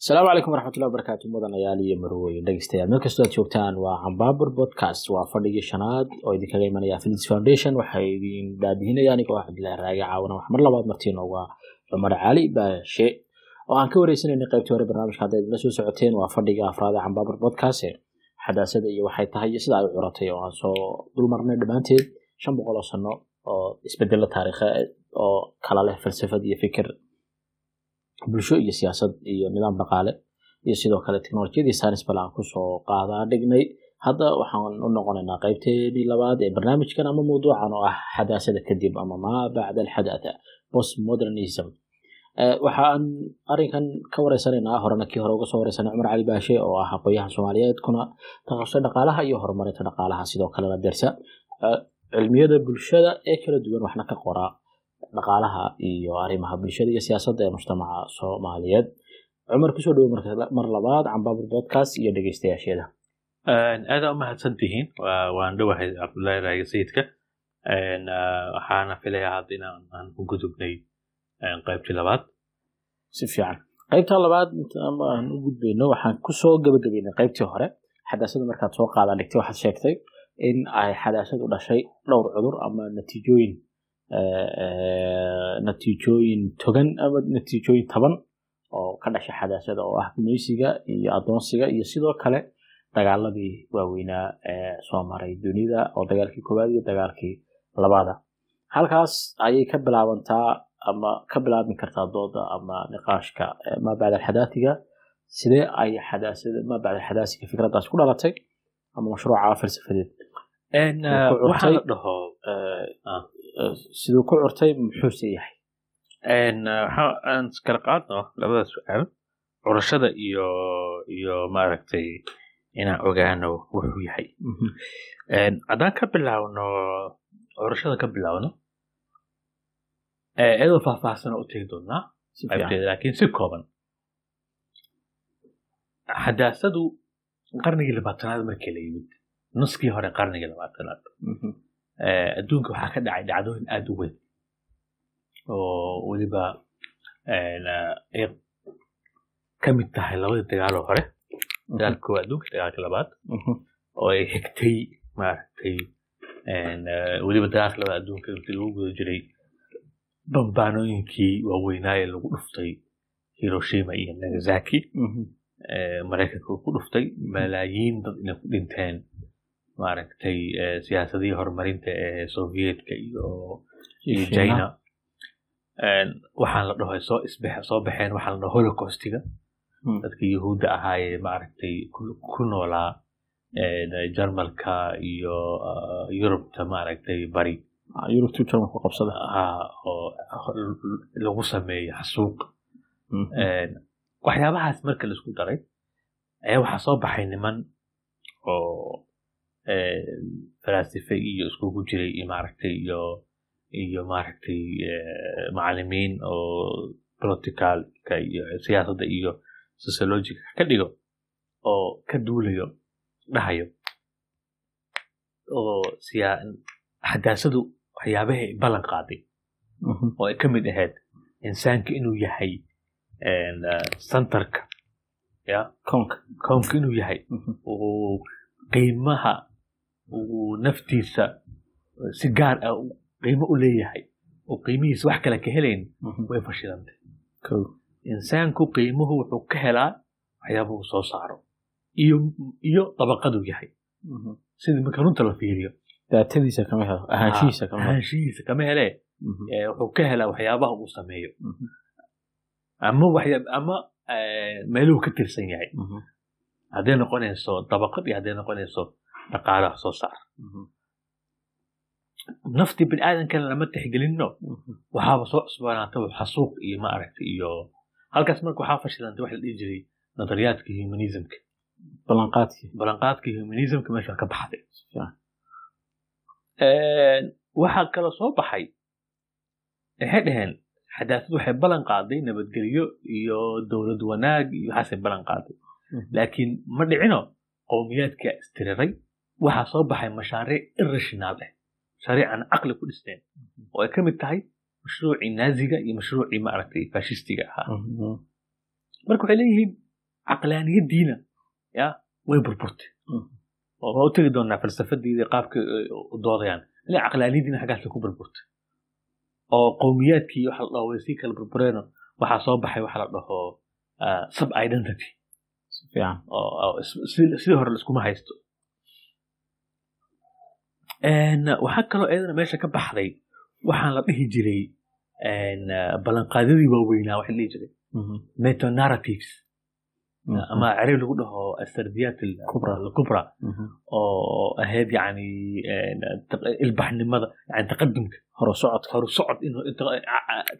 asalaamu calaykum waraxmatullahi wabarakaatu mudanayaal iyo marwooyin dhegeystayaal. Meel kastoo aad joogtaan waa cambaabur podcast. Waa fadhigii shanaad oo idinkaga imanaya affiliates foundation. Waxaa idin daadihinaya aniga oo cabdillahi raage caawana. Wax mar labaad martiin uga cumar cali baashe oo aan ka wareysanayna qaybtii hore barnaamijka hadda idinla soo socoteen waa fadhiga afraad ee cambaabur podcast. Xadaasada iyo waxay tahay iyo sida ay u curatay oo aan soo dulmarnay dhammaanteed shan boqol oo sano oo isbedelo taariikheed oo kala leh falsafad iyo fikir bulsho iyo siyaasad iyo nidaam dhaqaale iyo sidoo kale teknolojiyadii science bal aan ku soo qaadaa dhignay. Hadda waxaan u noqonaynaa qaybteedii labaad ee barnaamijkan ama mawduucan oo ah xadaasada kadib ama maa bacda alxadaatha postmodernism. Waxaan arrinkan ka wareysanaynaa horena kii hore uga soo wareysanay cumar cali baashe oo ah aqooyahan soomaaliyeed kuna takhasusay dhaqaalaha iyo horumarinta dhaqaalaha sidoo kalena dersa cilmiyada bulshada ee kala duwan waxna ka qoraa dhaqaalaha iyo arrimaha bulshada iyo siyaasadda ee mujtamaca soomaaliyeed. Cumar ku soo dhowo mar labaad cambaabur podcast iyo dhegeystayaasheeda. Aadaa umahadsan tihiin. Waan dhowahay cabdullaahi raage sayidka. Waxaana filayaa hadda inaan u gudubnay qaybtii labaad. Si fiican. Qaybta labaad aan u gudbayno waxaan ku soo gabagabeynay qaybtii hore. Xadaasada markaad soo qaadaa dhigtay waxaad sheegtay in ay xadaasadu dhashay dhowr cudur ama natiijooyin natiijooyin togan ama natiijooyin taban oo ka dhashay xadaasada oo ah gumaysiga iyo adoonsiga iyo sidoo kale dagaaladii waaweynaa ee soo maray dunida oo dagaalkii koowaad iyo dagaalkii labaada halkaas ayay ka bilaabantaa ama ka bilaabmi kartaa dooda ama niqaashka maa alxadaatiga sidee ay xadaasada maa alxadaasiga fikraddaas ku dhalatay ama mashruuca falsafadeed waxaa la dhaho siduu ku curtay muxuuse yahay? Aan iskala qaadno labada su'aal curashada iyo iyo maaragtay inaan ogaano wuxuu yahay. Haddaan ka bilaabno curashada ka bilaabno iyadoo faahfaahsana u tegi doonaa qaybteeda laakiin si kooban. Xadaasadu qarnigii labaatanaad markii la yimid nuskii hore qarnigii labaatanaad adduunka waxaa ka dhacay dhacdooyin aada u weyn oo weliba ay ka mid tahay labadii dagaaloo hore. Dagaalka koowaad adduunka dagaalka labaad. Oo ay xigtay maaragtay weliba dagaalka labaad adduunka intii lagu guda jiray bambaanooyinkii waaweynaaye lagu dhuftay hiroshima iyo nagasaki. Maraykanka uu ku dhuftay. Malaayiin dad inay ku dhinteen maaragtay siyaasadihii horumarinta ee sovietka iyo iyo china. Waxaan la dhaho soo isbex soo baxeen waxaan la dhaho holocaustiga. Dadkii yahuudda ahaayee maaragtay ku noolaa jarmalka iyo yurubta maaragtay bari. Qabsada. Oo lagu sameeyo xasuuq. Waxyaabahaas marka la isku daray ayaa waxaa soo baxay niman oo falaasife iyo iskugu jiray iyo maaragtay iyo iyo maaragtay macalimiin oo politicalka iyo siyaasadda iyo sociologica. Ka dhigo oo ka duulayo dhahayo oo xadaasadu waxyaabaha ay ballan qaaday oo ay ka mid ahayd insaanka inuu yahay centerka ya koonka koonka inuu yahay qiimaha uu naftiisa si gaar ah qiimo u leeyahay oo qiimihiisa wax kale ka helayn way fashilantay. Insaanku qiimuhu wuxuu ka helaa waxyaabuhu soo saaro iyo iyo dabaqaduu yahay. Sidii marka runta la fiiriyo. Daatadiisa kama helo ahaanshihiisa kama ahaanshihiisa kama hele. Wuxuu ka helaa waxyaabaha uu sameeyo. Ama ama meeluhu ka tirsan yahay. Hadday noqonayso dabaqad iyo hadday noqonayso dhaqaalaha soo saar naftii bini lama tixgelinno waxaaba soo cusbaanaata xasuuq iyo maaragta iyo halkaas marka waxaa fashilantay waxa la dhihi jiray nadariyaadka humanismka ballanqaadka humanismka meesha ka baxday waxaa kaloo soo baxay waxay dhaheen xadaasad waxay ballan qaaday nabadgelyo iyo dowlad wanaag iyo waxaasay ballan qaaday laakiin ma dhicino qowmiyaadka istiriray waxaa soo baxay mashaariic irrational ah mashaariic aan caqli ku dhisteen oo ay ka mid tahay mashruucii naaziga iyo mashruucii maaragtay fashistiga ahaa. Marka waxay leeyihiin caqlaaniyadiina ya way burburtay. Oo waa u tegi doonaa falsafadiida qaabka u doodayaan. Ilaa caqlaaniyadiina xaggaasa ku burburtay. Oo qowmiyaadkii waxa la dhaho way sii kala burbureeno waxaa soo baxay waxa la dhaho sub identity sidii hore laiskuma haysto waxaa kaloo iyadana meesha ka baxday waxaan la dhihi jiray ballanqaadyadii waaweynaa waxa la dhihi jiray. Metonarratives. Ama carabi lagu dhaho asardiyaat alkubra oo ahayd yani ilbaxnimada yani taqadumka horusocodka horusocod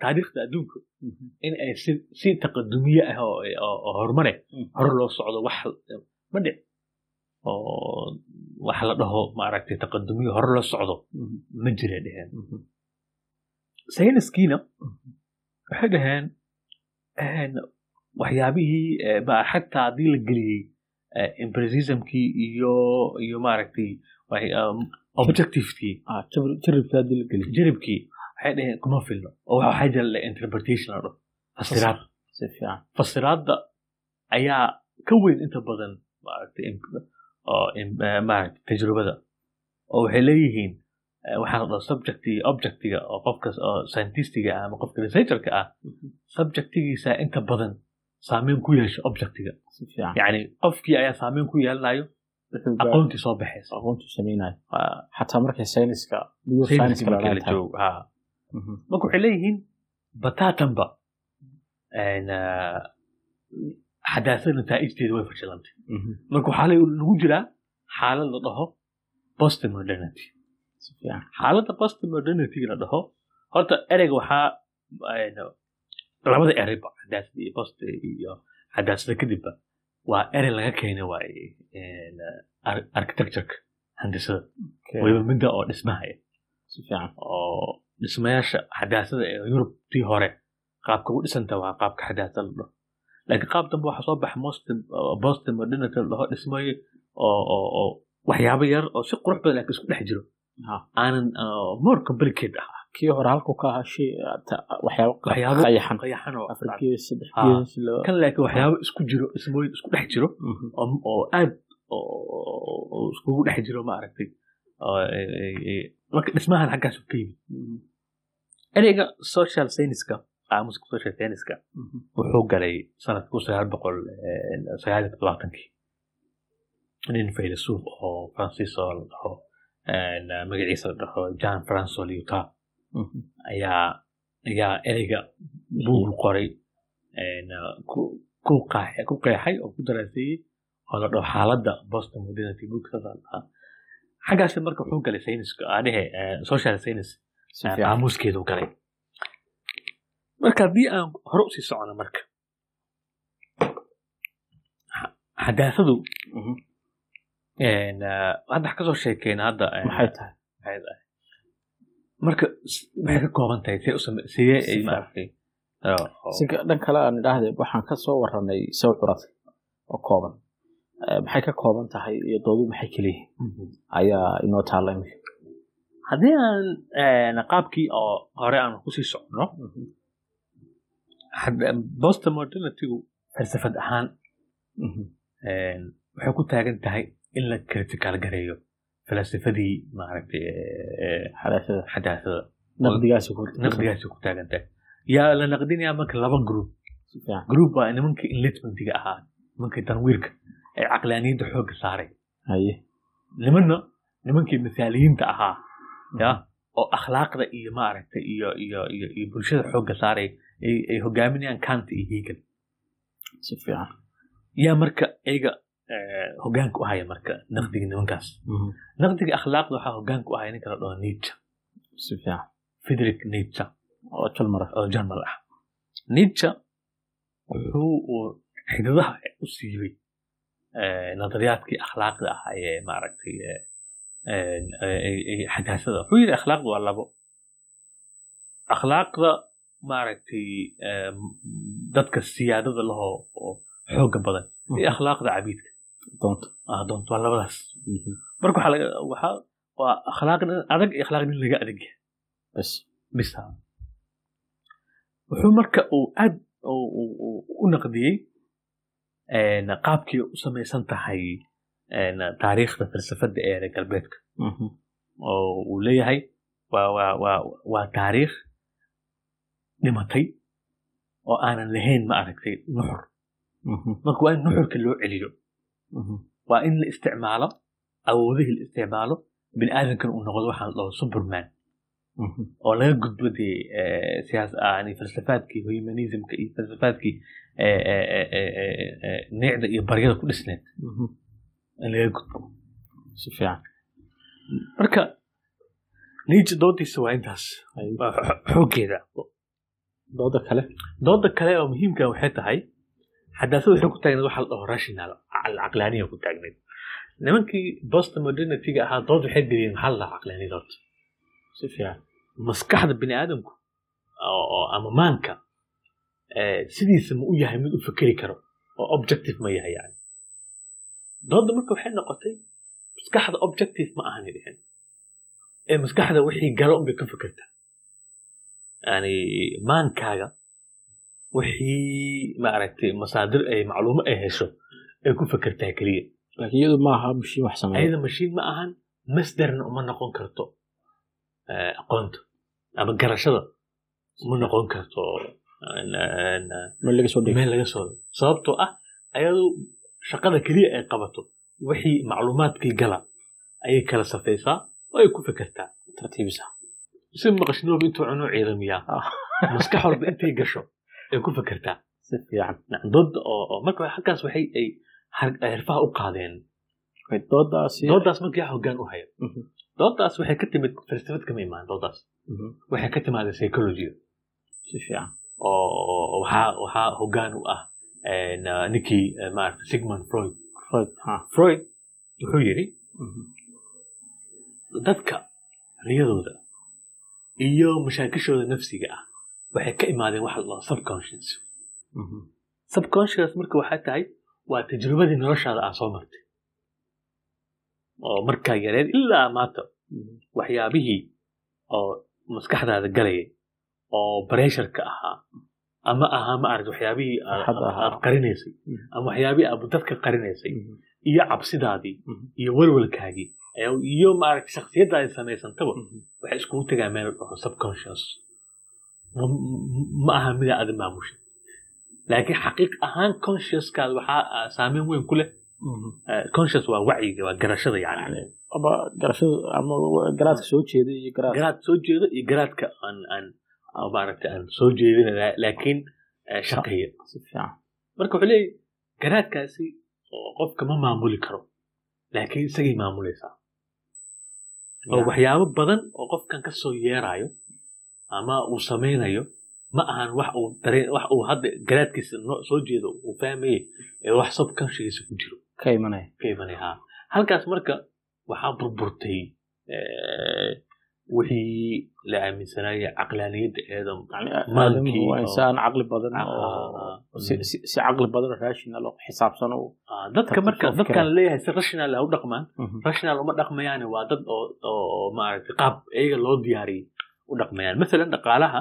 taariikhda adduunka in ay si taqadumiye ah oo horumare hore loo socdo wax ma dhic oo waxa la dhaho maaragtay taqadumiye hore loo socdo ma jira dheheen. Sayniskiina waxay dhaheen waxyaabihii xataa haddii la geliyey impresismkii iyo iyo maaragtay objectivekii. Jaribkii waxay dhaheen kuma filno. Oo waxaa jira interpretation la dhaho. Fasiraad. Fasiraadda ayaa ka weyn inta badan maaragtay maaragtay tajrubada oo waxay leeyihiin waxaa la dhaho subject iyo objectiga oo qofka oo scientistiga ah ama qofka researcherka ah subjectigiisa inta badan saameyn ku yeesho objectiga. Yani qofkii ayaa saameyn ku yeelanayo aqoontii soo baxaysa. Aqoontuu samaynayo xataa markay sayniska marka waxay leeyihiin bataatanba xadaasada nataa'ijteeda way fashilantay marka waxaa lagu jiraa xaalad la dhaho postmodernity. xaaladda postmodernity la dhaho horta ereyga waxaa labada ereyba xadaasada iyo post iyo xadaasada kadibba waa erey laga keenay waaye architectureka handisada wayba midda oo dhismaha oo dhismayaasha xadaasada ee yurubtii hore qaabka ugu dhisanta waa qaabka xadaasada la dhaho laakiin qaab dambe waxaa soo baxa boston modernity la dhaho dhismayo oo waxyaabo yar oo si qurux badan laakiin isku dhex jiro. Aanan more complicate ah. Kii hore halku ka ahaa shay waxyaabo qayaxan. qayaxan oo afar gees saddex Ah. kan laakiin waxyaabo isku jiro ismooyin isku dhex jiro oo oo aad oo iskugu dhex jiro ma aragtay marka dhismahan xaggaas ka yimid. Ereyga social scienceska aamuska social scienceska wuxuu galay sanadka kun sagaal boqol sagaal iyo todobaatankii nin faylasuuf oo francis oo la dhaho magaciisa la dhaho john franco liuta ayaa ayaa ereyga buugu qoray ku qeexay oo ku daraaseeyey oo la dhaho xaaladda boston modernity booksaas la dhahaa xaggaas marka wuxuu galay sayniska adhehe social science si fiican qaamuuskeedu galay marka haddii aan hore u sii socono marka xa- xadaasadu Mhm. eh, hadda ka soo sheekeyna hadda maxay tahay? maxay tahay? Marka waxay ka kooban tahay? See u same sidee Si ay maaragtay? Si ka- dhan kale aan idhaahde waxaan ka soo waranay saw curatay oo kooban. Eh, maxay ka kooban tahay iyo doodu maxay kala yihiin Mhm. ayaa inoo taalla imika haddii aan qaabkii oo hore aan ku sii socno modernitygu falsafad ahaan waxay ku taagan tahay in la critical gareeyo falsafadii maaragtay xadaasada. ku taagan tahay. Yaa la naqdinayaa marka laba group. Group waa nimankii enlightenmentiga ahaa nimankii tanwiirka ee caqlaaniyadda xoogga saaray. Nimanna nimankii misaaliyiinta ahaa ya oo akhlaaqda iyo maaragtay iyo iyo iyo iyo bulshada xoogga saaray ay ay hogaaminayaan kant iyo hegel si fiican. Yaa marka iyaga eh, hogaanka u haya marka naqdiga nimankaas. Naqdiga akhlaaqda waxaa hogaanka u haya ninka la dhaho nietzsche. Si fiican. Friedrich nietzsche. Oo jalmara oo jarmal ah nietzsche wuxuu uu xidadaha u siibay eh, nadariyaadkii akhlaaqda ahaa ee maaragtay eh, xadaasada wuxuu yidhi akhlaaqda waa labo. Akhlaaqda maaragtay eh, dadka siyaadada lahoo oo xooga badan iyo akhlaaqda cabiidka doonta ah waa labadaas marka waxaa waa akhlaaq nin adag iyo akhlaaq nin laga adag yahay. Bas wuxuu marka uu aad u- naqdiyey qaabkii u samaysan tahay taariikhda falsafadda ee reer galbeedka oo uu leeyahay waa taariikh dhimatay oo aanan lahayn ma aragtay nuxur. Marka waa in nuxurka loo celiyo. Waa in la isticmaalo awoodihii la isticmaalo bini aadamkan uu noqdo waxaan dhaho superman. Oo laga gudbo dee siyaas yani falsafaadkii humanismka iyo falsafaadkii neecda iyo baryada ku dhisneed. In laga gudbo. Si fiican. Marka doodiisa waa intaas. Xooggeeda dooda kale. Dooda kale oo muhiimka waxay tahay xadaasada waxay ku taagneed waxa la dhaho rational caqlaaniya ku taagneed nimankii boston modernityga ahaa dood waxay geliyeen maxaa la dhaha caqlaaniyada horta si fiican. Maskaxda bini aadamku ama maanka sidiisa ma u yahay mid u fekeri karo oo objective ma yahay yani dooda marka waxay noqotay maskaxda objective ma ahani dhihin ee maskaxda wixii galo unbay ka fekertaa yani maankaaga wixii maaragtay masaadir ay macluumo ay hesho ay ku fekertaa keliya laakiin iyadu ma aha mashiin wax sameeya ayada mashiin ma ahan masderna uma noqon karto aqoonta ama garashada uma noqon karto meel laga soo meel laga soo sababtoo ah ayadu shaqada keliya ay qabato wixii macluumaadkii gala ayay kala safaysaa oo ay ku fekertaa tartiibisa si maqashnooba intuu cuno ciidamiyaa maskax walba intay gasho ay ku fekertaa si fiican. Dooda oo marka halkaas waxay ay xirfaha u qaadeen. Doodaas marka yaa hoggaan u haya doodaas waxay ka timid falsafad kama imaan doodaas. Waxay ka timaada psychology. Si fiican. Oo waxaa waxaa hoggaan u ah ninkii maarata sigmund freud. Freud wuxuu yidhi dadka riyadooda iyo mashaakishooda nafsiga ah waxay ka imaadeen waxa la subconscious. subconscious marka waxay tahay waa tajrubadii noloshaada aa soo martay oo markaa yareed ilaa maanta waxyaabihii oo maskaxdaada galayay oo bareesharka ahaa ama ahaa ma aragta waxyaabihii aad qarinaysay ama waxyaabihii aad dadka qarinaysay iyo cabsidaadii iyo welwelkaagii iyo maaragta shaksiyaddaadi samaysantaba waxay iskugu tegaa meel subconscious ma aha midaa adi maamusha laakiin xaqiiq ahaan consciouskaada waxaa saameyn weyn ku leh. Conscious waa wacyiga waa garashada yani garashada ama garaadka soo jeeda iyo garaad soo jeeda iyo garaadka aan aan maaragta aan soo jeedin laakiin shaqeeya. si fiican. Marka wuxuu leeyahy garaadkaasi qofka ma maamuli karo laakiin isagay maamulaysaa oo waxyaabo badan oo qofkan ka soo yeerayo ama uu samaynayo ma ahan wax uu dareen wax uu hadda garaadkiisa soo jeedo uu fahmaye ee wax subconsciousa ku jiro. Ka imanaya ka imanaya ha halkaas marka waxaa burburtay wixii la aaminsanaya caqlaaniyadda eedam waa insaan caqli badan oo si si caqli badan rational xisaabsan dadka marka dadkan leeyahay si rational u dhaqmaan rational uma dhaqmayaani waa dad oo maaragtay qaab iyaga loo diyaariyey u dhaqmayaan. Masalan dhaqaalaha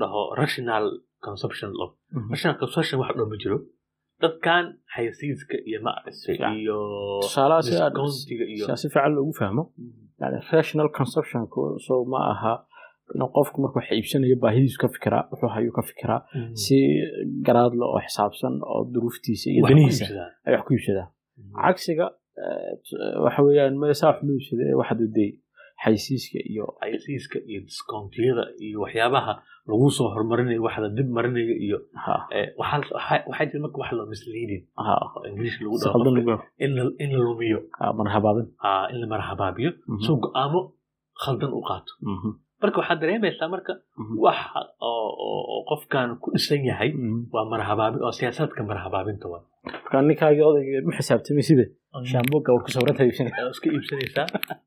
dhaho rational consumption law. Rational consumption wax dhan ma jiro. Dadkan xayasiiska iyo maaragtay iyo discountiga iyo si fiican loogu fahmo yani rational consumption so ma aha inuu qofku marka wax iibsanayo baahidiisu ka fikiraa wuxuu hayuu ka fikiraa si garaadle oo xisaabsan oo duruuftiisa iyo danihiisa ay wax ku iibsadaa cagsiga waxa weeyaan meesaa wax loo iibsada ee waxaad udey xaysiiska iyo xaysiiska iyo discountiyada iyo waxyaabaha lagu soo horumarinayo waxda dib marinayo iyo waxaa jira marka wax loo misleading. Ingiliish lagu in la lumiyo. Marhabaabin in la marhabaabiyo soo go'aamo khaldan u qaato. Marka waxaad dareemaysaa marka wax oo qofkan ku dhisan yahay waa marhabaabin oo siyaasadka marhabaabinta waa. Marka ninkaagii odayga ma xisaabtamay sida shaamboga war ku sawiranta iibsanaya iska iibsanaysaa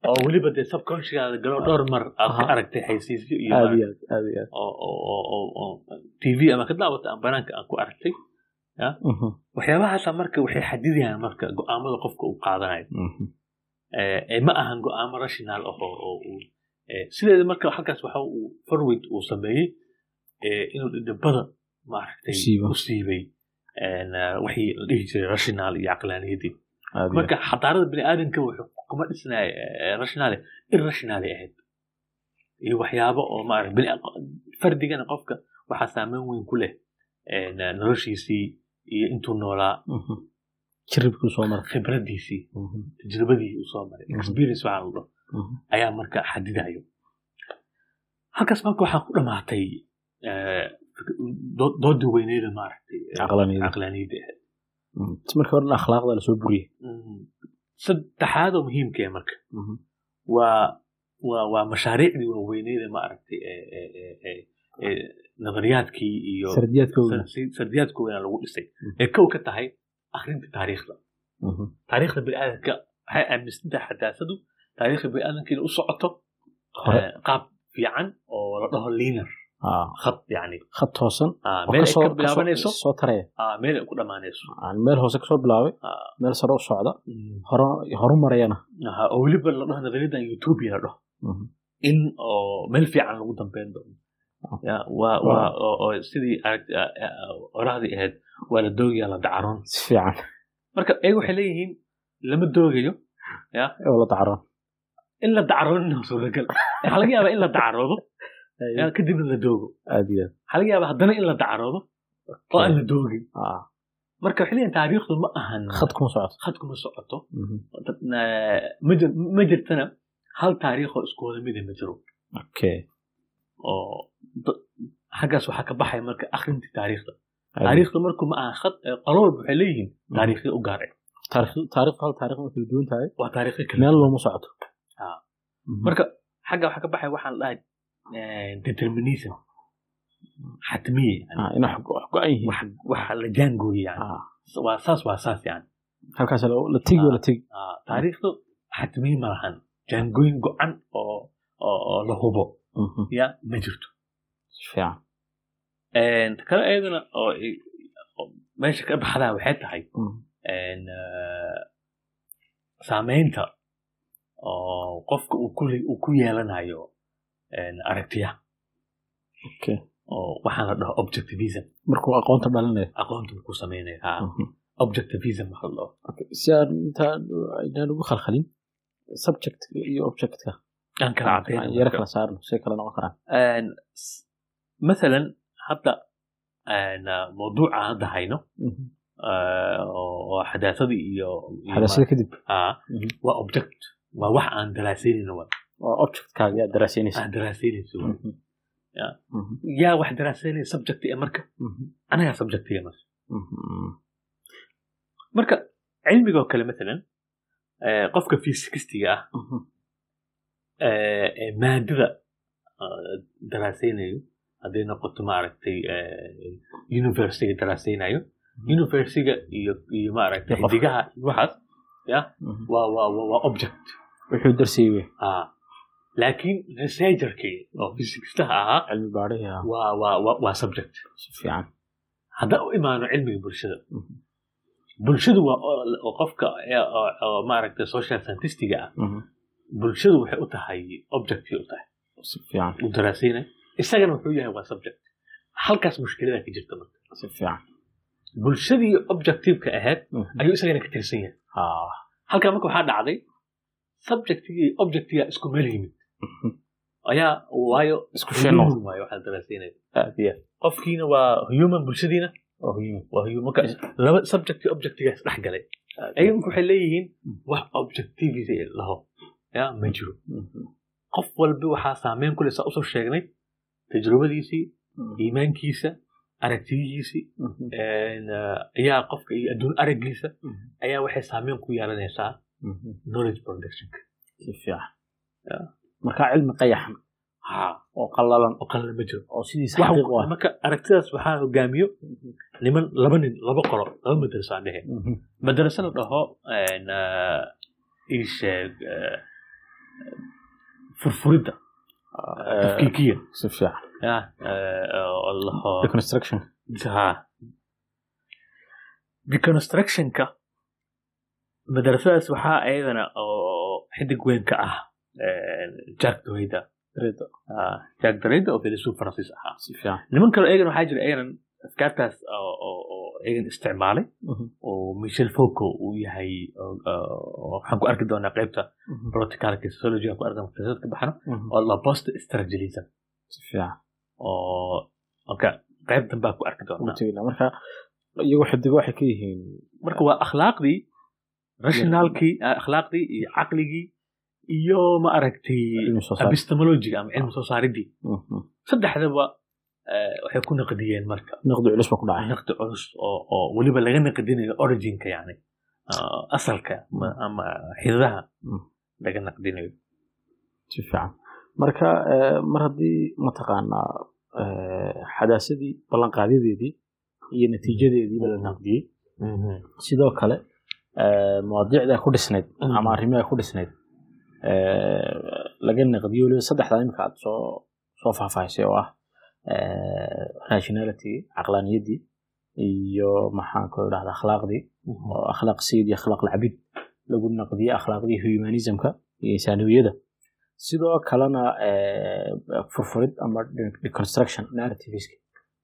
oo weliba dee subconsciouskaada galo dhowr mar aad ka aragtay xaysiisyo iyo aad iyo aad aad iyo aad. Oo tv ama ka daawata aan banaanka aan ku aragtay waxyaabahaasa marka waxay xadidayaan marka go'aamada qofka uu qaadanayo. Ma ahan go'aamo rational ah oo sideeda marka halkaas waxa uu farwid uu sameeyey inuu dhidhibada maaragtay u siibay wixii la dhihi jiray rational iyo caqlaaniyadii marka xadaarada bini aadamka wuxuu kuma dhisnay rationale irrationale ahayd iyo waxyaabo oo fardigana qofka waxaa saameyn weyn ku leh noloshiisii iyo intuu noolaa Mhm. jiribkuu soo maray khibradiisii Mhm. tajribadii uu soo maray Mhm. experience waxaa la dhaho Mhm. ayaa marka xadidayo halkaas marka waxaa ku dhamaatay eh, dood- doodii weyneyda maaragtay eh, caqlaniyada ahayd Markii hore akhlaaqda la soo buriyey Mhm. saddexaad oo muhiimka ah marka. Mhm. waa waa mashaariicdii waaweyneyda maaragtay nadariyaadkii iyo sardiyaadkooda. sar- sardiyaadkoodana lagu dhisay. Mhm. ee kow ka tahay akhrinta taariikhda. Taariikhda biniaadamka waxay aaminsantahay xadaasadu taariikhda biniaadamka inay u socoto qaab fiican oo la dhaho linar Ah, khad yani khad toosan oo meel ay ka bilaabanayso soo taraya meel ay ku dhammaanayso aan meel hoose ka soo bilaabay meel sare u socda horu marayana oo weliba la dhaho nadariyadan utopia la dhaho in oo meel fiican lagu dambeyn doono sidii ah, ah, orahdii ahayd waa la doogayaa la dacaroon si fiican marka iyaga waxay leeyihiin lama doogayo oo la dacro in la dacaroonina suuragal waxaa laga yaabaa in la dacaroodo ya, kadibna la doogo. Waxaa laga yaabaa haddana in la dacaroodo oo aan la doogin. Aad marka leeyihiin taariikhdu ma ahan. Khad kuma socoto. Mhm. Ma jir- ma jirtana hal taariikhoo isku wada mida ma jiro. Oo xaggaas waxaa ka baxaya marka akhrintii taariikhda. Taariikhda marku ma aha khad qolo walba waxay leeyihiin taariikhyo u gaar ah taariikh taariikh taariikh kala duwan tahay. Waa taariikhyo kale meel looma socoto. Ah. Mhm. marka xagga waxaa ka baxaya waxaan dhahay determinism. xatmiye wax la jaangooye waa saas waa saas yani halkaas la tegi oo la tegi taariikhdu xatmiye ma lahan jaangooyin go-an oo la hubo ya ma jirto kale ayadana oo meesha ka baxdaa waxay tahay en, saameynta oo qofka uu ku yeelanayo aragtiya oh, oo mhm. waxaa la dhaho objectivism. Markuu aqoonta dhalinayo aqoonta ku sameynaya ha. Objectivism waxa la dhaho. Si aan intaan intaan ugu khalkhalin subject iyo objectka. Aan kala cadeyn kala saarno see kala noqon karaan. Mathalan hadda mawduuca hadda hayno mhm. oo xadaasada iyo xadaasada kadib mhm. waa object. Waa wax aan dalaasaynin waa waa objectkaaga yaa daraasaynaysa aan daraasaynayso waa. Mhm. Ya. Mhm. yaa wax daraasaynaya subject ee marka Mhm. anagaa subjectiga marka Mhm. marka cilmigoo kale maalan qofka physicistiga ah ee maadada eh, daraasaynayo hadday noqoto maaragtay universityga daraasaynayo universityga iyo iyo maaragtay xidigaha waxaas ya waa waa waa object wuxuu darsayay wey ah laakiin researcherkii oo physicistaha ahaa cilmi baadhihi ah waa subject. Haddaan u imaano cilmiga bulshada Mhm. bulshadu waa qofka maaragtay social scientistiga ah Mhm. bulshadu waxay u tahay objectay u tahay. Uu daraasaynay isagana wuxuu yahay waa subject. Halkaas mushkilada ka jirta marka. Bulshadii objectiveka ahayd Mhm. ayuu isagana ka tirsan yahay. Ah. Halkaa marka waxaa dhacday subjectigii objectiga isku meel yimid waayo isku qofkiina waa human bulshadiina? Laba subject objectiga isdhex galay. Marka waxay leeyihiin wax objectivity laho. Ya ma jiro. Mhm. qof walba waxaa saameyn ku leh saa u soo sheegnay tajrubadiisii Mhm. iimaankiisa aragtiyihiisii Mhm. en, eh, ayaa qofka iyo adduun araggiisa Mhm. ayaa waxay saameyn ku yeelanaysaa knowledge productionka. Markaa cilmi qayaxan ha. Oo qallalan. Oo kalena ma jiro. Oo sidiisa xaqiiq ah. marka aragtidaas waxaa hogaamiyo niman laba nin laba qolo laba madraso aan dhehe Mhm. madraso la dhaho eh, ii sheeg furfuridda. Eh, tafkiikiya. Si fiican. Deconstructionka madrasadaas waxaa ayadana oo xidig weyn ka ah jack dorida Rida. Ah, jack dorida oo filisuuf faransiis ahaa si fiican niman kale ayagana waxaa jira ayanan afkaartaas oo iyagan isticmaalay oo michel foco uu yahay waxaan ku arki doonaa qaybta proticalka sociology ku arki doonaa ka baxno oo la post strategism oo marka qayb danbaa ku arki doonaa marka iyagu xidigo waxay ka yihiin marka waa akhlaaqdii rationalkii akhlaaqdii iyo caqligii iyo ma aragtay epistemologiga ama cilmi soo saaridii. Saddexdaba waxay ku naqdiyeen marka. Naqdi culus ba ku dhacay. Naqdi culus oo weliba laga naqdinayo originka yani asalka ama xidaha laga naqdinayo. Si fiican. Marka mar haddii mataqaanaa xadaasadii ballanqaadyadeedii iyo natiijadeediiba la naqdiyey. Sidoo kale mawaadiicda ku dhisnayd ama arrimaha ku dhisnayd laga naqdiyo weliba saddexdaa imika aad soo soo faahfaahisay oo ah rationality caqlaaniyaddii iyo maxaan ku idhahda akhlaaqdii oo akhlaaq sayid iyo akhlaaq lacbid lagu naqdiyey akhlaaqdii humanismka iyo insaaniyada sidoo kalena furfurid ama deconstruction narrativeska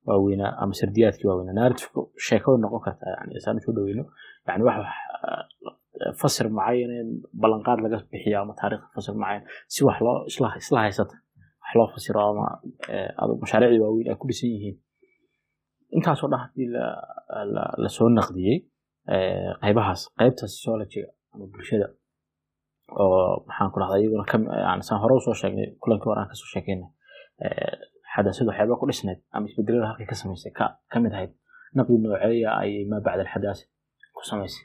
waaweynaa ama sardiyaadkii waaweynaa narrativeka sheekada noqon karta yani isaan u soo dhaweyno yani wax fasir macayan ballanqaad laga bixiyo ama taariikh fasir macayan si wax loo isla haysata wax loo fasiro ama mashaariicdii waaweyn ay ku dhisan yihiin. Intaasoo dhan haddii la soo naqdiyey qaybahaas qaybta sociologyga ama bulshada oo maxaan ku dhahdaa iyaguna yani saan hore u soo sheegnay kulankii hore aan ka soo sheekeynay xadaasada waxyaaba ku dhisnayd ama isbedelada halkay ka samaysay ka mid ahayd naqdi nooceeya ayay maa bacda ku samaysay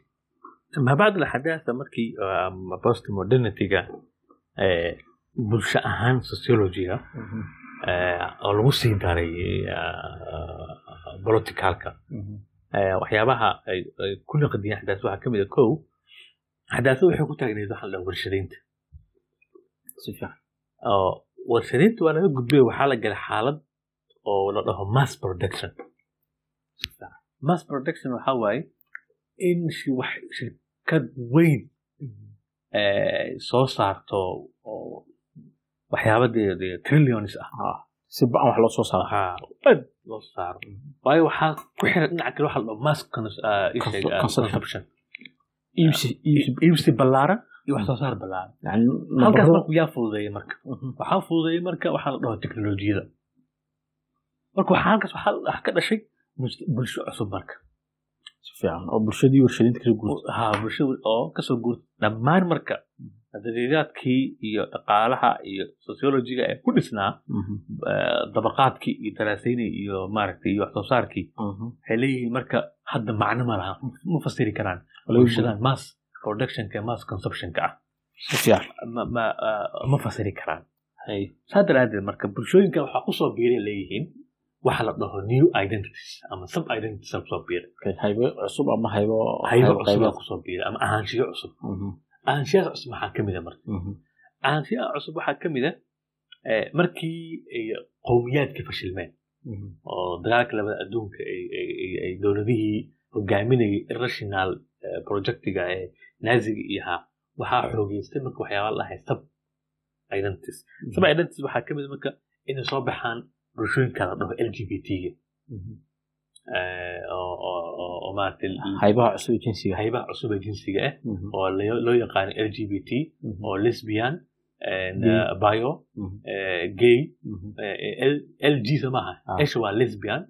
maa bacda alxadaasa markii post modernityga bulsho ahaan sociologyga oo lagu sii daray politicalka waxyaabaha ay ku naqdiyeen xadaasa waxaa ka mid a kow xadaasada waxay ku taagnayd waxaa la warshadaynta warshadaynta waa laga gudbay waxaa la galay xaalad oo la dhaho mass production. mass production waxaa waaye in wax shirkad weyn soo saarto waxyaaba dee trillions ah. Si ba wax loo soo saaro. Aad loo saaro. Waayo waxaa ku xiran dhinaca kale waxa la dhaho mass consumption. iibsi ballaaran iyo wax soo saar ballaaran halkaas marka yaa fududeeyey marka. Waxaa fududeeyey marka waxaa la dhaho teknolojiyada. Marka waxaa halkaas waxaa ka dhashay bulsho cusub marka oo bulshadii warshadinta ka soo guurtay ha bulshada oo ka soo guurtay dhammaan marka daqiiqaadkii iyo dhaqaalaha iyo sociologiga ee ku dhisnaa dabaqaadkii iyo daraasaynii iyo maaragtay iyo wax soo saarkii waxay leeyihiin marka hadda macno ma laha ma fasiri karaan bulshadan mass productionka mass consumptionka ah si fiican ma fasiri karaan saa daraadeed marka bulshooyinka waxaa ku soo biiray leeyihiin waxa la dhaho new identities ama sub identities ku soo biiray. Haybo cusub ama haybo haybo cusub ku soo biiray ama ahaanshiyo cusub. Ahaanshiyaha cusub maxaa ka mida marka? Ahaanshiyaha cusub waxaa ka mida markii qowmiyaadkii fashilmeen oo dagaalka labada adduunka ay dowladihii hogaaminayay irrational projectiga ee naaziga iyo ahaa waxaa xoogeystay marka waxyaaba la dhahay sub identities. Sub identities waxaa ka mid marka inay soo baxaan bulshooyinka la dhaho l g b t-ga oo maaragtay haybaha cusub ee jinsiga. Ah oo loo yaqaano l g b t oo lesbian bio gay. L g sa maaha. Esha waa lesbian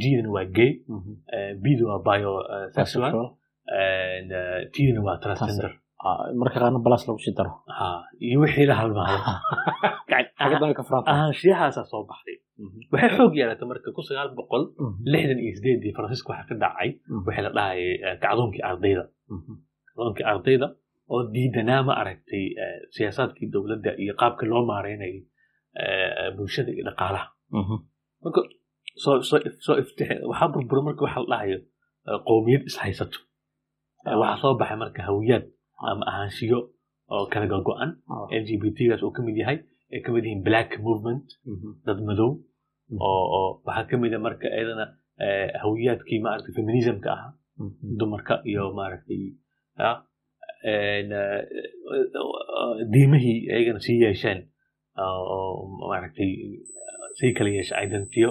gdana waa gay bda waa bio sexual tdana waa transgender marka qaarna balas lagu sii daro. Iyo wixii la halmaado ahaanshiyahaasa soo baxday. Waxay xoog yeelatay marka kun sagaal boqol lixdan iyo sideedii faransiiska waxaa ka dhacay waxay la dhahayay kacdoonkii ardayda. Kacdoonkii ardayda oo diidanaa ma aragtay siyaasaadkii dowladda iyo qaabka loo maareynayay bulshada iyo dhaqaalaha. Marka soo soo iftix waxaa burbura marka waxa la dhahayo qowmiyad ishaysato waxaa soo baxay marka hawiyaad ama ahaanshiyo oo kala gogo-an. L g b t gaas uu ka mid yahay. Ay ka mid yihiin black movement. Dad madow. Oo oo waxaa ka mid a marka iyadana hawiyaadkii maaragtay feminismka ahaa. Dumarka iyo maaragtay diimihii iyagana sii yeesheen. Oo maaragtay sii kala yeesha identiyo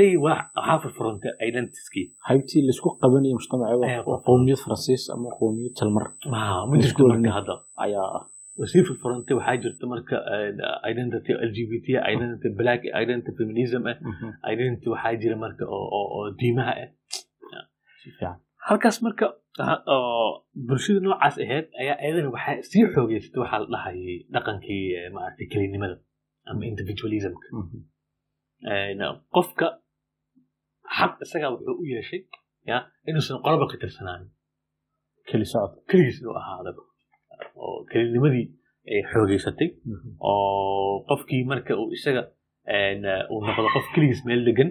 leeyihiin waa waxaa furfurantay identitieskii haybtii la isku qabanayo mujtamaca Ayaa waa qowmiyad faransiis ama qowmiyad marka hadda. Ayaa ah. Wasii furfurantay waxaa jirta marka identity l g b t identity black identity feminism ah identity waxaa jira marka oo diimaha ah halkaas marka bulshada noocaas ahayd ayaa iyadana waxaa sii xoogeysatay waxaa la dhahayay dhaqankii maaragtay kelinimada ama individualismka qofka xaq isagaa wuxuu u yeeshay ya inuusan qolaba ka tirsanaanin keli socod. Keligiis inuu ahaadaba oo kelinimadii ay xoogeysatay oo qofkii marka uu isaga uu noqdo qof keligiis meel degan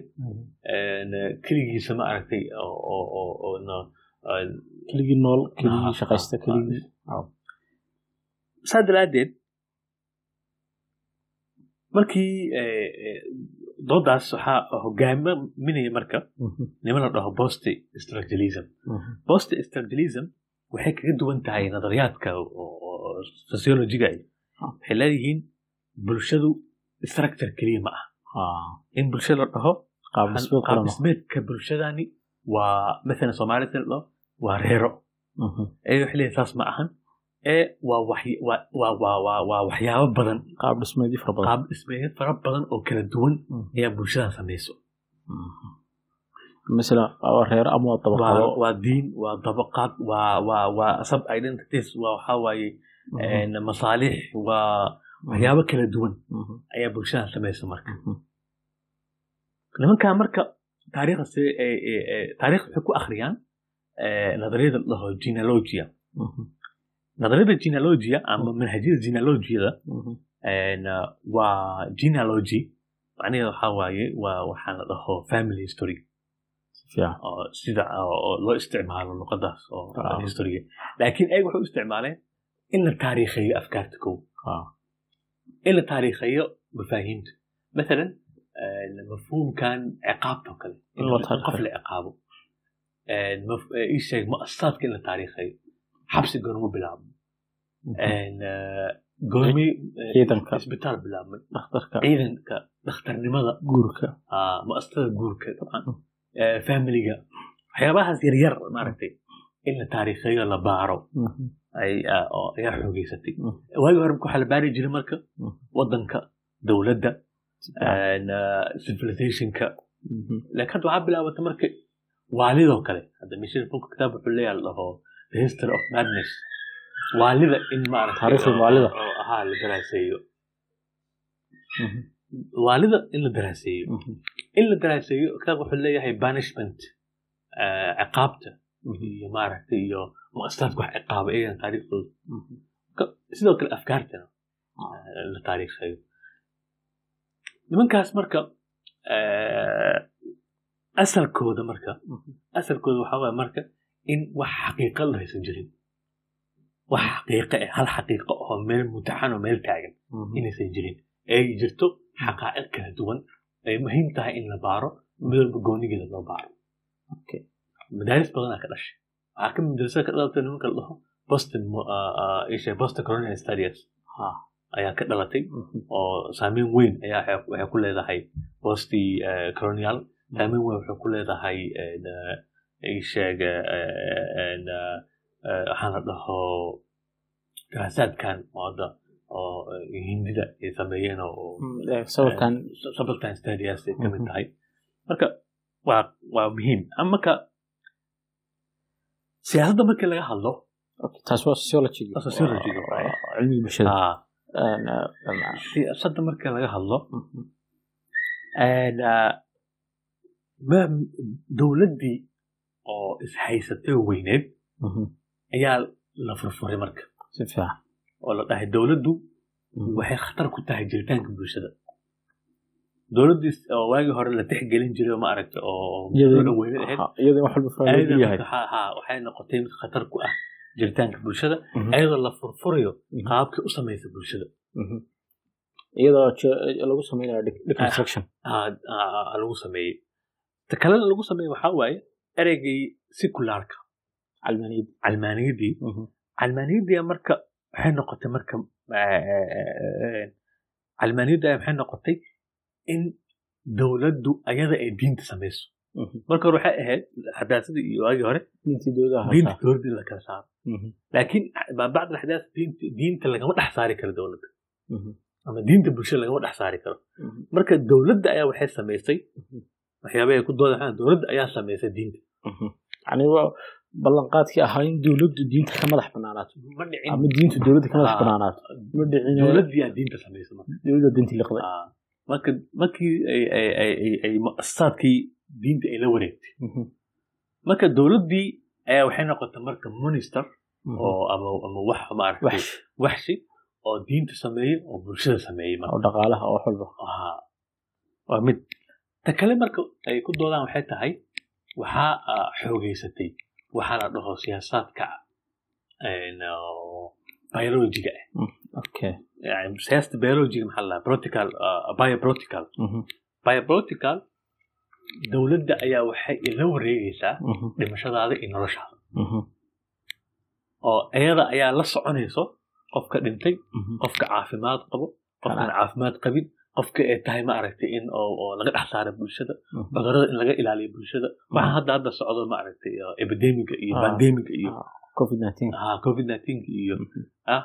keligiisa ma aragtay keligii nool keligii shaqaysta keligii saa daraaddeed markii doodaas waxaa hogaaminaya marka. Niman la dhaho bost structuralism bost structuralism waxay kaga duwan tahay nadariyaadka sociologiga waxay leeyihiin bulshadu structure keliya ma ah in bulshada la dhaho qaabdhismeedka bulshadani waa maalan soomaalida la dhaho waa reero. Ee waxay leeyihiin saas ma ahan ee waa waxyaabo badan. Qaab dhismeedyo fara badan. Oo kala duwan ayaa bulshada samayso. Waa diin waa dabaqaad waa sub identities waa waxawaaye masaalix waa waxyaabo kala duwan ayaa bulshada samaysa marka. Nimankaa marka taariikh waxay ku akhriyaan nadhariyada la genealogia nadariyada genealogia ama manhajyada genealogiyada waa genealogy macnaheeda waxaa waaye waa waxaa la dhaho family history. Sida loo isticmaalo luqadaas oo historiga laakiin ayaga waxay u isticmaaleen in la taariikheeyo afkaarta kow in la taariikheeyo mafaahiimta maalan mafhuumkan ciqaabta oo kale qof la ciqaabo ii sheeg muasasaadka in la taariikheeyo xabsi goormu bilaabmo goormi ciidanka isbitaal bilaabmay dhakhtarka ciidanka dhakhtarnimada guurka muasasada guurka familiga waxyaabahaas yaryar maaragtay in la taariikheeyo la baaro ayaa xoogeysatay waagi hore waxaa la baari jiray marka wadanka dowladda civilizationka laakiin hadda waxaa bilaabatay marka waalidoo kale hadda mishir fulka kitaab wuxuu leeyahay la dhaho the history of madness. Waalida in taariikhda waalida. ahaa la daraaseeyo. Waalida in la daraaseeyo. In la daraaseeyo kitaab wuxuu leeyahay banishment ciqaabta. Iyo maaragtay iyo muasasaadka wax ciqaaba iyagan taariikhdooda sidoo kale afkaartana la taariikhayo nimankaas marka asalkooda marka asalkooda waxaa waaya marka in wax xaqiiqa la haysan jirin. Wax xaqiiqa eh hal xaqiiqo oo meel mutaxan oo meel taagan inaysan jirin. Ay jirto xaqaa'iq kala duwan ay muhiim tahay in la baaro midwalba goonigeeda loo baaro. Madaaris badanaa ka dhashay. Waxaa ka madrasada ka dhalatay nimanka la dhaho boston boston colonial studies ayaa ka dhalatay oo saameyn weyn ayaa waxay ku leedahay bosti colonial. Saameyn weyn waxay ku leedahay isheeg waxaan la dhaho daraasaadkan hadda oo hindida ay sameeyeen sababtan studies ay ka mid tahay. Marka waa waa muhiim. Ama marka siyaasadda markii laga hadlo taas waa sociology. Sociology. Cilmiga bulshada. Siyaasadda markii laga hadlo dowladdii oo ishaysatay weyneed ayaa la furfuray marka. Oo la dhahay dowladdu waxay khatar ku tahay jiritaanka bulshada. Dowladdii oo waagii hore la tixgelin jiray ma aragta oo weyneed ahayd iyadoo wax walba faa'iido yahay. waxay noqotay mid khatar ku ah jiritaanka bulshada iyadoo la furfurayo qaabkii u samaysa bulshada. Iyadoo lagu sameynayo deconstruction. Lagu sameeyey. Ta kalena lagu sameeye waxaa waaye ereygii siculaarka calmaaniyad calmaaniyaddii calmaaniyaddii marka waxay noqotay marka calmaaniyadda waxay noqotay in dowladdu ayada ay diinta samayso. Marka hore waxay ahayd xadaasadii iyo waagii hore diinta dowladda in la kala saaro. Laakiin maa bacd diinta diinta lagama dhex saari karo dowladda. Ama diinta bulshada lagama dhex saari karo. Marka dowladda ayaa waxay samaysay waxyaaba ay ku doodaxaan dowladda ayaa samaysay diinta. Yani waa ballanqaadkii ahaa in dowladdu diinta ka madax banaanaato ama diintu dowladda ka madax Ah. banaanaato ma dhicin. Dowladdiyaa diinta samaysay marka. dowladda diintii liqday Ah, marka markii ay muasasaadkii diinta ay la wareegtay. Marka dowladdii ayaa waxay noqotay marka minister oo ama ama wax maaragtay wax. waxshi oo diinta sameeyey oo bulshada sameeyey dhaqaalaha oo Ahaa. waa mid ta kale marka ay ku doodaan waxay tahay waxaa ah, xoogeysatay waxaa la dhaho siyaasaadka oo biologiga yani siyaasada biologiga maxaa la practical ah, biopractical biopractical dowladda ayaa waxay la wareegaysaa dhimashadaada iyo noloshaada. Oo iyada ayaa la soconayso qofka dhintay qofka caafimaad qabo qofkaan caafimaad qabin qofka ay tahay ma aragtay in oo oo laga dhex saaro bulshada cudurrada in laga ilaaliyo bulshada. Waxaa hadda hadda socdo ma aragtay oo epidemiga iyo Ah. pandemiga iyo covid ah, covid 19 iyo ah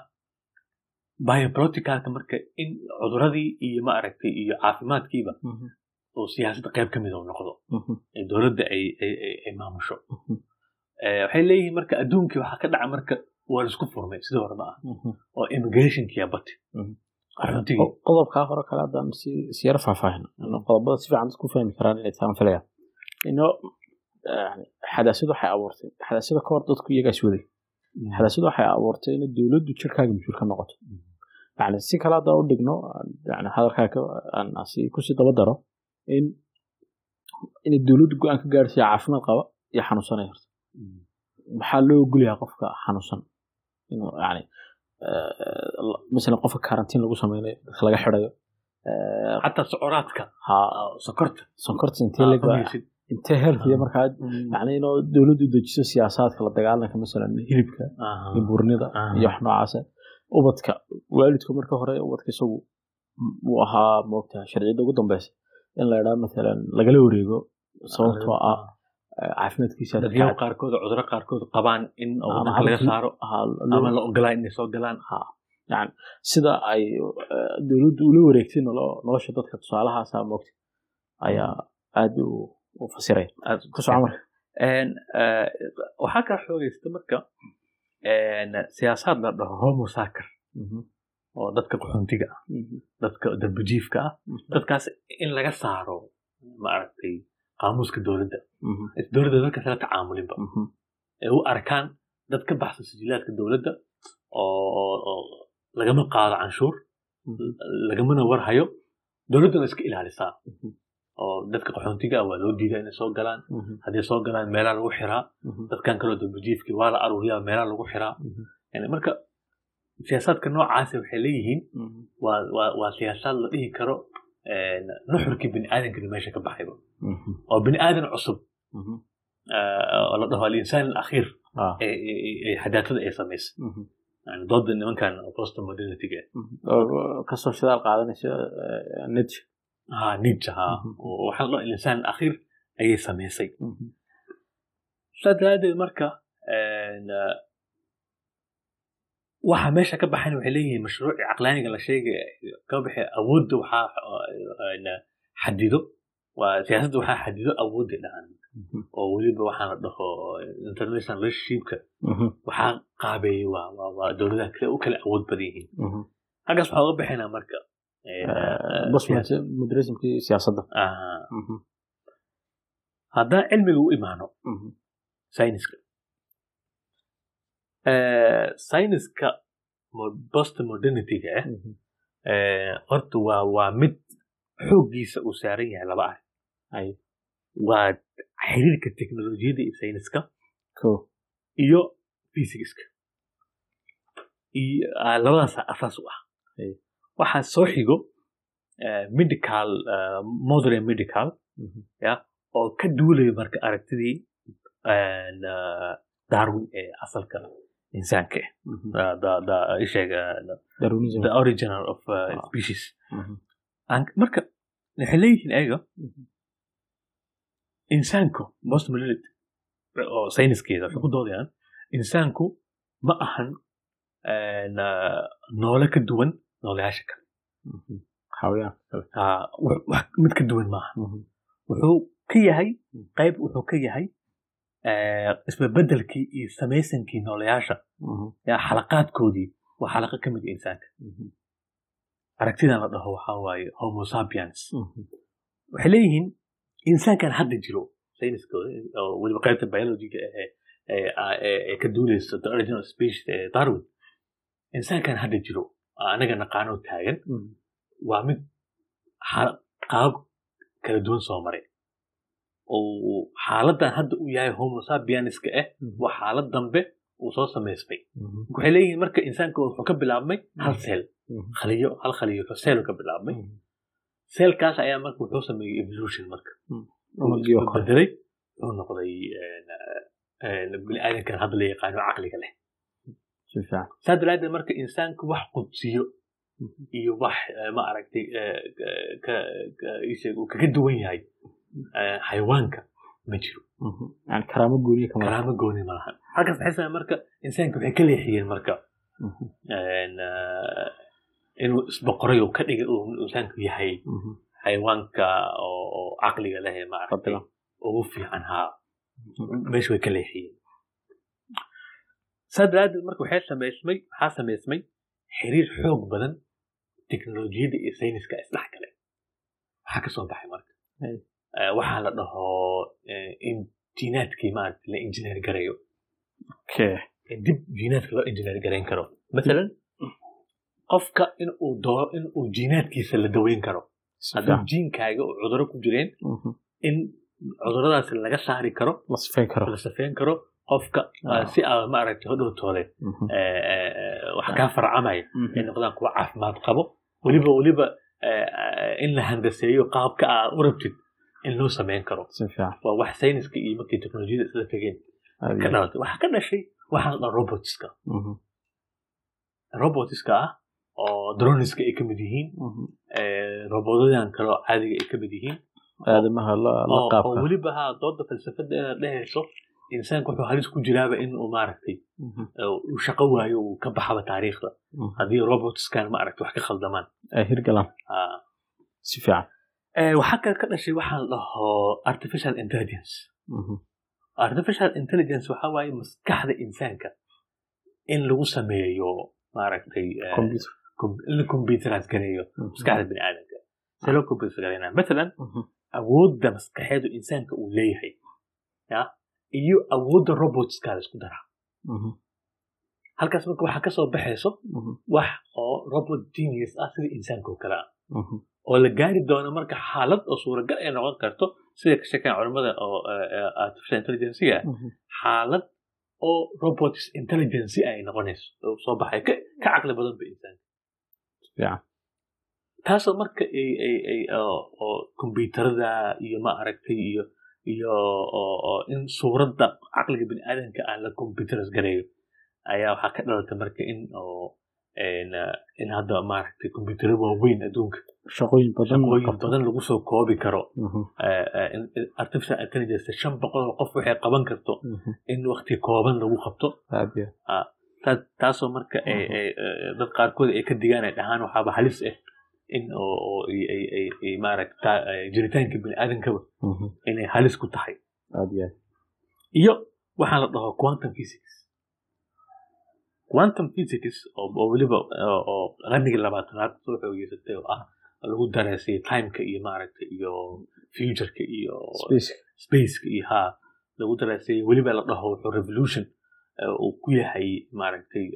biopracticalka marka in cuduradii iyo ma aragtay iyo caafimaadkiiba oo siyaasadda qayb ka mid uu noqdo. Ee dowladda ay maamusho. Waxay leeyihiin marka adduunkii waxaa ka dhaca marka waa la isku furmay sidii hore ma ah oo immigrationkiya bati qodobkaa hore kale haddaan si si yar faahfaahin qodobada si fiican dadku fahmi karaan inay taan filaya ino yani xadaasadu waxay abuurtay xadaasada ka hor dadku iyagaas waday. Xadaasadu waxay abuurtay in dowladdu jirkaaga mas'uul ka noqoto. Yani si kale haddaan u dhigno yani hadalkaa aan si ku sii daba daro in inay dowladdu go'aan ka gaarsiya caafimaad qaba iyo xanuunsanaya horta. Maxaa loo ogolyahay qofka xanuunsan. Inuu yani masalan qofka karantiin lagu sameynayo dadka laga xirayo xataa socoraadka. Ha. Sokorta. Sonkorta intee healthiya markaa yani inuu dowladdu dejiso siyaasaadka la dagaalanka masalan hilibka iyo burnida iyo wax noocaasa ubadka waalidku marka hore ubadka isagu uu ahaa moogta sharciyadda ugu dambeysa in la idhaa masalan lagala wareego. Sababtoo ah caafimaadkiisa dadyaha qaarkood cuduro qaarkood qabaan in wadanka laga saaro. Ama la ogolaa inay soo galaan. Yani sida ay eh, dowladdu ula wareegtay nolo- nolosha dadka tusaalahaasa moogta ayaa aad u fasiray. Eh, waxaa kaa xoogaysta marka siyaasaad la dhaho homo sacer oo dadka qaxoontiga ah. Dadka darbijiifka ah. Dadkaas in laga saaro maaragtay qaamuuska dowladda. Dowladda dadka kala tacaamulinba. Ay u arkaan dad ka baxsan sijilaadka dowladda oo lagama qaado canshuur lagamana warhayo dowladdana iska ilaalisaa. Oo dadka qaxoontiga ah waa loo diidaa inay soo galaan. Hadday soo galaan meelaa lagu xiraa. Dadkan kaloo darbijiifkii waa la aruuriyaa meelaa lagu xiraa. Marka siyaasaadka noocaasi waxay leeyihiin waa siyaasaad la dhihi karo nuxurkii bini aadamkana meesha ka baxayba oo bini aadan cusub. Eh, oo la dhaho alinsaan alakhiir Ah. xadaatada ay samaysay yani dooda nimankan post modernityga oo ka soo shidaal qaadanaysa nidja ha ninja ha Mhm. oo waxaa la dhaho alinsaan alakhiir ayay samaysay saa daraadeed marka waxa meesha ka baxayn waxay leeyihiin mashruuci caqlaaniga la sheegay ka baxay awoodda waxaa xadido. Siyaasadda waxaa xadido awoodda dhacan oo weliba waxaa la dhaho international relationshipka waxaa qaabeeyey waa dowladaha kale u kala awood badan yihiin halkaas waxaa uga baxaynaa marka modernismkii siyaasadda. Haddaan cilmiga u imaano sayniska Post modernityga ah horta waa waa mid xooggiisa uu saaran yahay laba Ay. waa xiriirka teknolojiyadda iyo sayniska iyo physics-ka iyo ah, labadaas asaas u ah waxaa soo xigo medical modern medical oo ka duulayo marka aragtidii darwin ee asalka insaanka ah the original. Of uh, Ah. species. Aan- marka waxay leeyihiin ayaga insaanku most millet oo sayniskeeda waxay ku doodayaan insaanku ma ahan noole ka duwan nooleyaasha kale mid ka duwan maaha wuxuu ka yahay qayb wuxuu ka yahay isbebedelkii iyo samaysankii nooleyaasha. Xalaqaadkoodii waa xalaqa ka mid insaanka. Aragtidan la dhaho waxaa waaye homo sapiens. Waxay leeyihiin insaankan hadda jiro sayniskooda oo weliba qaybta biologiga ee ka duuleyso the original species ee darwin. Insaankan hadda jiro anaga naqaanoo taagan waa mid qaab kala duwan soo maray oo xaaladan hadda uu yahay homo sapienska ah waa xaalad dambe uu soo samaysmay waxay leeyihiin marka insaanka wuxuu ka bilaabmay hal seel. Khaliyo hal khaliyo seel ka bilaabmay. Seelkaas ayaa marka wuxuu sameeyey evolution marka. Bedelay wuxuu noqday biniaadankan hadda la yaqaano caqliga leh. Saa daraadeed marka insaanka wax qudsiyo iyo wax ma aragtay uu kaga duwan yahay xayawaanka ma jiro. Karaamo gooniye karaamo gooni ma lahan halkaas waxay sameyn marka insaanka waxay ka leexiyeen marka. Inuu isboqoray ka dhigay uu insaanku yahay xayawaanka oo caqliga leh ma aragtay ugu fiican haa. Meesha way ka leexiyeen. Saa daraadeed marka waxay samaysmay waxaa samaysmay xiriir xoog badan teknolojiyadda iyo sayniska isdhex gale waxaa ka soo baxay marka waxaa la dhaho in jiinaadkii maaragta la injineer garayo dib jiinaadka loo injineer garayn karo. Masalan qofka in uu doo in uu jiinaadkiisa la daweyn karo. Hadduu jiinkaaga oo cuduro ku jireen in cuduradaas laga saari karo la safeyn karo. qofka si aa maaragtay hodhowtoole wax kaa farcamaya ay noqdaan kuwa caafimaad qabo. Weliba weliba in la handaseeyo qaabka aa u rabtid in loo sameyn karo. Waa wax sayniska iyo markii teknolojiyada isla tegeen ka dhalatay waxaa ka dhashay waxaa la dhaa robotska robotiska ah oo droniska ay ka mid yihiin robodadan kaleo caadiga ay ka mid yihiin. Aadamaha oo weliba ha dooda falsafada inaad dhehayso insaanka wuxuu halis ku jiraaba in uu maaragtay uu shaqo waayo uu ka baxaba taariikhda. Haddii robotskan maaragtay wax ka khaldamaan. Hirgalaan si fiican waxaa kale ka dhashay waxaa la dhaho artificial intelligence. Artificial intelligence waxaa waaye maskaxda insaanka in lagu sameeyo maaragtay in la computerize gareeyo maskaxda bini aadamka see loo computerize gareynaa matalan awoodda maskaxeedu insaanka uu leeyahay ya iyo awoodda robotska la isku daraa halkaas marka waxaa ka soo baxayso wax oo robot genius ah sida insaanka oo kale ah oo la gaari doono marka xaalad oo suuragal ay noqon karto sida ka sheekaan culimmada oo artificial intelligencega xaalad oo robots intelligence ay noqonayso oo soo baxay ka caqli badan ba insaanka. Taasoo marka oo kombyuutarada iyo ma aragtay iyo iyo in suuradda caqliga bini aadamka aan la computeras gareeyo ayaa waxaa ka dhalatay marka in oo in hadda maaragtay combyutaro waaweyn adduunka shaqooyin badan lagu soo koobi karo. Artificial intelligence shan boqol oo qof waxay qaban karto. In wakti kooban lagu qabto. Taasoo marka dad qaarkood ay ka digaan ay dhahaan waxaaba halis ah in maaragta jiritaanka bini aadamkaba inay halis ku tahay. Iyo waxaa la dhaho quantum physics quantum physics oo weliba oo qarnigii labaatanaad soo xoogeysatay oo ah lagu dareesay timeka iyo maaragta iyo futureka iyo spaceka. iyo ha lagu dareesay weliba la dhaho wuxuu revolution uu ku yahay maaragtay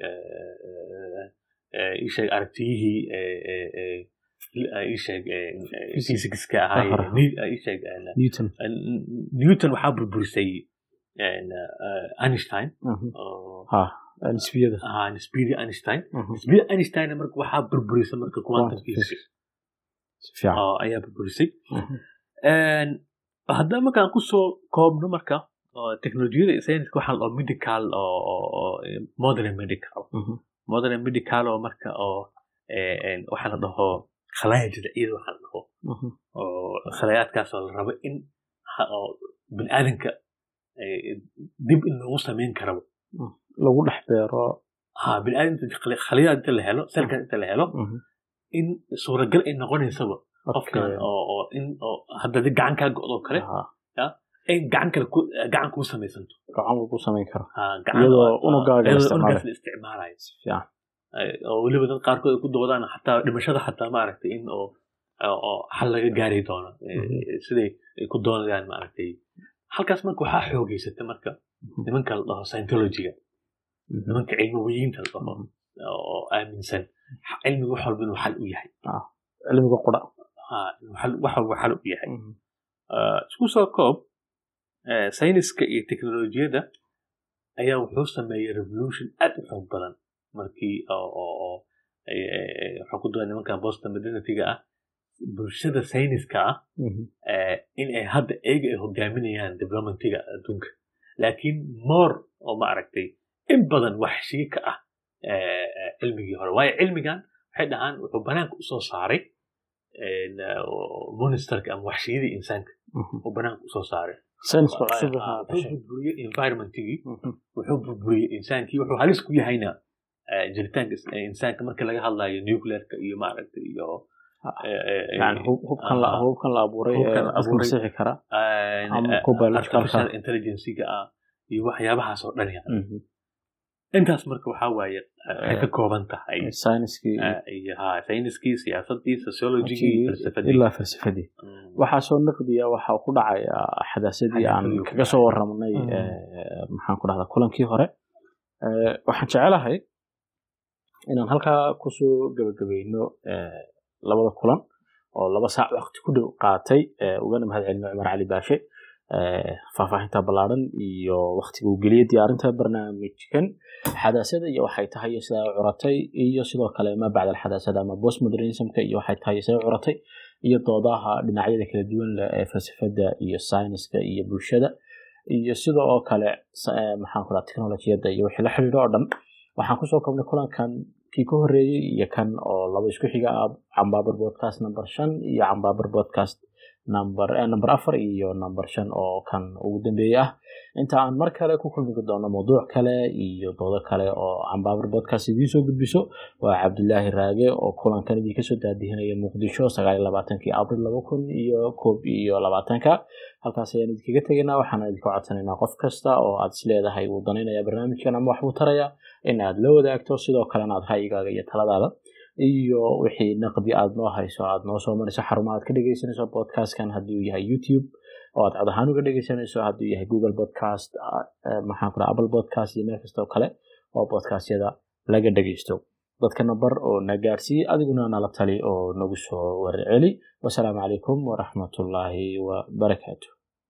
isheeg aragtiyihii isheeg isheeg newton. waxaa burburisay einstein nisbiyada einstein nisbiyada einstein marka waxaa burburisay marka quantum physics ayaa burburisay haddaba markaan ku soo koobno marka teknolojiyada sayniska waxaa la medical modern medical modern medical oo marka oo waxaa la dhaho khalaaya jidciyada waxaa la dhaho oo khalayaadkaasoo la rabo in biniaadanka dib in lagu samayn karabo lagu dhex beero. Ha biniaadanka khaliyaad inta la helo selkan inta la helo in suuragal ay noqonaysaba qofkan oo in hadda di gacan kaa go'doo kale in gacan kale gacan kuu samaysanto. Gacan lagu samayn karo iyadoo unugaaga la isticmaalayo oo weliba dad qaarkood ay ku doodaan xataa dhimashada xataa maaragtay in oo oo xal laga gaari doono. Siday ay ku doonayaan maaragtay. Halkaas marka waxaa xoogeysata marka nimanka la dhaho scientologiga nimanka cilmiwiyiinta la dhaho oo aaminsan cilmiga wax walba inuu xal u yahay. Cilmiga qura wax walba xal u yahay. Isku soo koob sayniska iyo teknolojiyadda ayaa wuxuu sameeyey revolution aad u xoog badan. Markii waxaa ku dua nimankan boston modernity-ga ah. Bulshada sayniska ah in ay hadda eega ay hogaaminayaan developmentiga adduunka laakiin more oo ma aragtay in badan waxshiye ka ah cilmigii hore. Waayo cilmigan waxay dhahaan wuxuu banaanka u soo saaray monsterka ama waxshiyadii insaanka. Uu banaanka u soo saaray. Wuxuu burburiyey environmentigii wuxuu burburiyey insaankii wuxuu halis ku yahayna jiritaanka insaanka marka laga hadlayo nuclearka iyo maaragtay iyo hubkan la abuuray masixi kara. Artificial intelligencega ah iyo waxyaabahaas oo dhan intaas marka waxaa waaye waxay ka kooban tahay. sayniskii. Siyaasadii sociologigii falsafadii. ilaa falsafadii. Waxaasoo naqdiya waxa ku dhacaya xadaasadii aan kaga soo warramnay maxaan ku dhahdaa kulankii hore. Waxaan jecelahay inaan halkaa ku soo gebagabayno labada kulan oo laba saac waqti ku qaatay ugana mahad celino cumar cali baashe faahfaahinta ballaaran iyo waqtiga uu geliyey diyaarinta barnaamijkan. Xadaasada iyo waxay tahay sidaa curatay iyo sidoo kale ma bacda alxadaasada ama postmodernismka iyo waxay tahay sidaa curatay iyo doodaha dhinacyada kala duwan leh ee falsafada iyo sayniska iyo bulshada iyo sidoo oo kale maxaan ku technolojiyadda iyo wixii la xidhiidho oo dhan. Waxaan ku soo koobnay kulankan kii ka horreeyey iyo kan oo laba isku xiga ah cambabar podcast number shan iyo cambabar podcast number number afar iyo number shan oo kan ugu dambeeyey ah. Inta aan mar kale ku kulmi doono mawduuc kale iyo doodo kale oo cambabar podcast idiin soo gudbiso waa cabdulaahi raage oo kulankan idin ka soo daadihinaya muqdisho sagaal iyo labaatankii abril laba kun iyo koob iyo labaatanka. Halkaas ayaan idinkaga tegaynaa waxaan idinka codsanaynaa qof kasta oo aad isleedahay uu danaynaya barnaamijkan ama waxbuu taraya in aad la wadaagto sidoo kalena aad ra'yigaaga iyo taladaada iyo wixii naqdi aad noo hayso aad noo soo mariso xarumaha aad ka dhegeysanayso podcastkan haddii uu yahay youtube oo aad cod ahaan uga dhegeysanayso haddii yahay google podcast maxaan kula apple podcast iyo meel kasta oo kale oo podcastyada laga dhegeysto dadkana bar oo na gaadhsiiye adiguna nala tali oo nagu soo warceli. Wasalaamu calaykum waraxmatullaahi wabarakaatu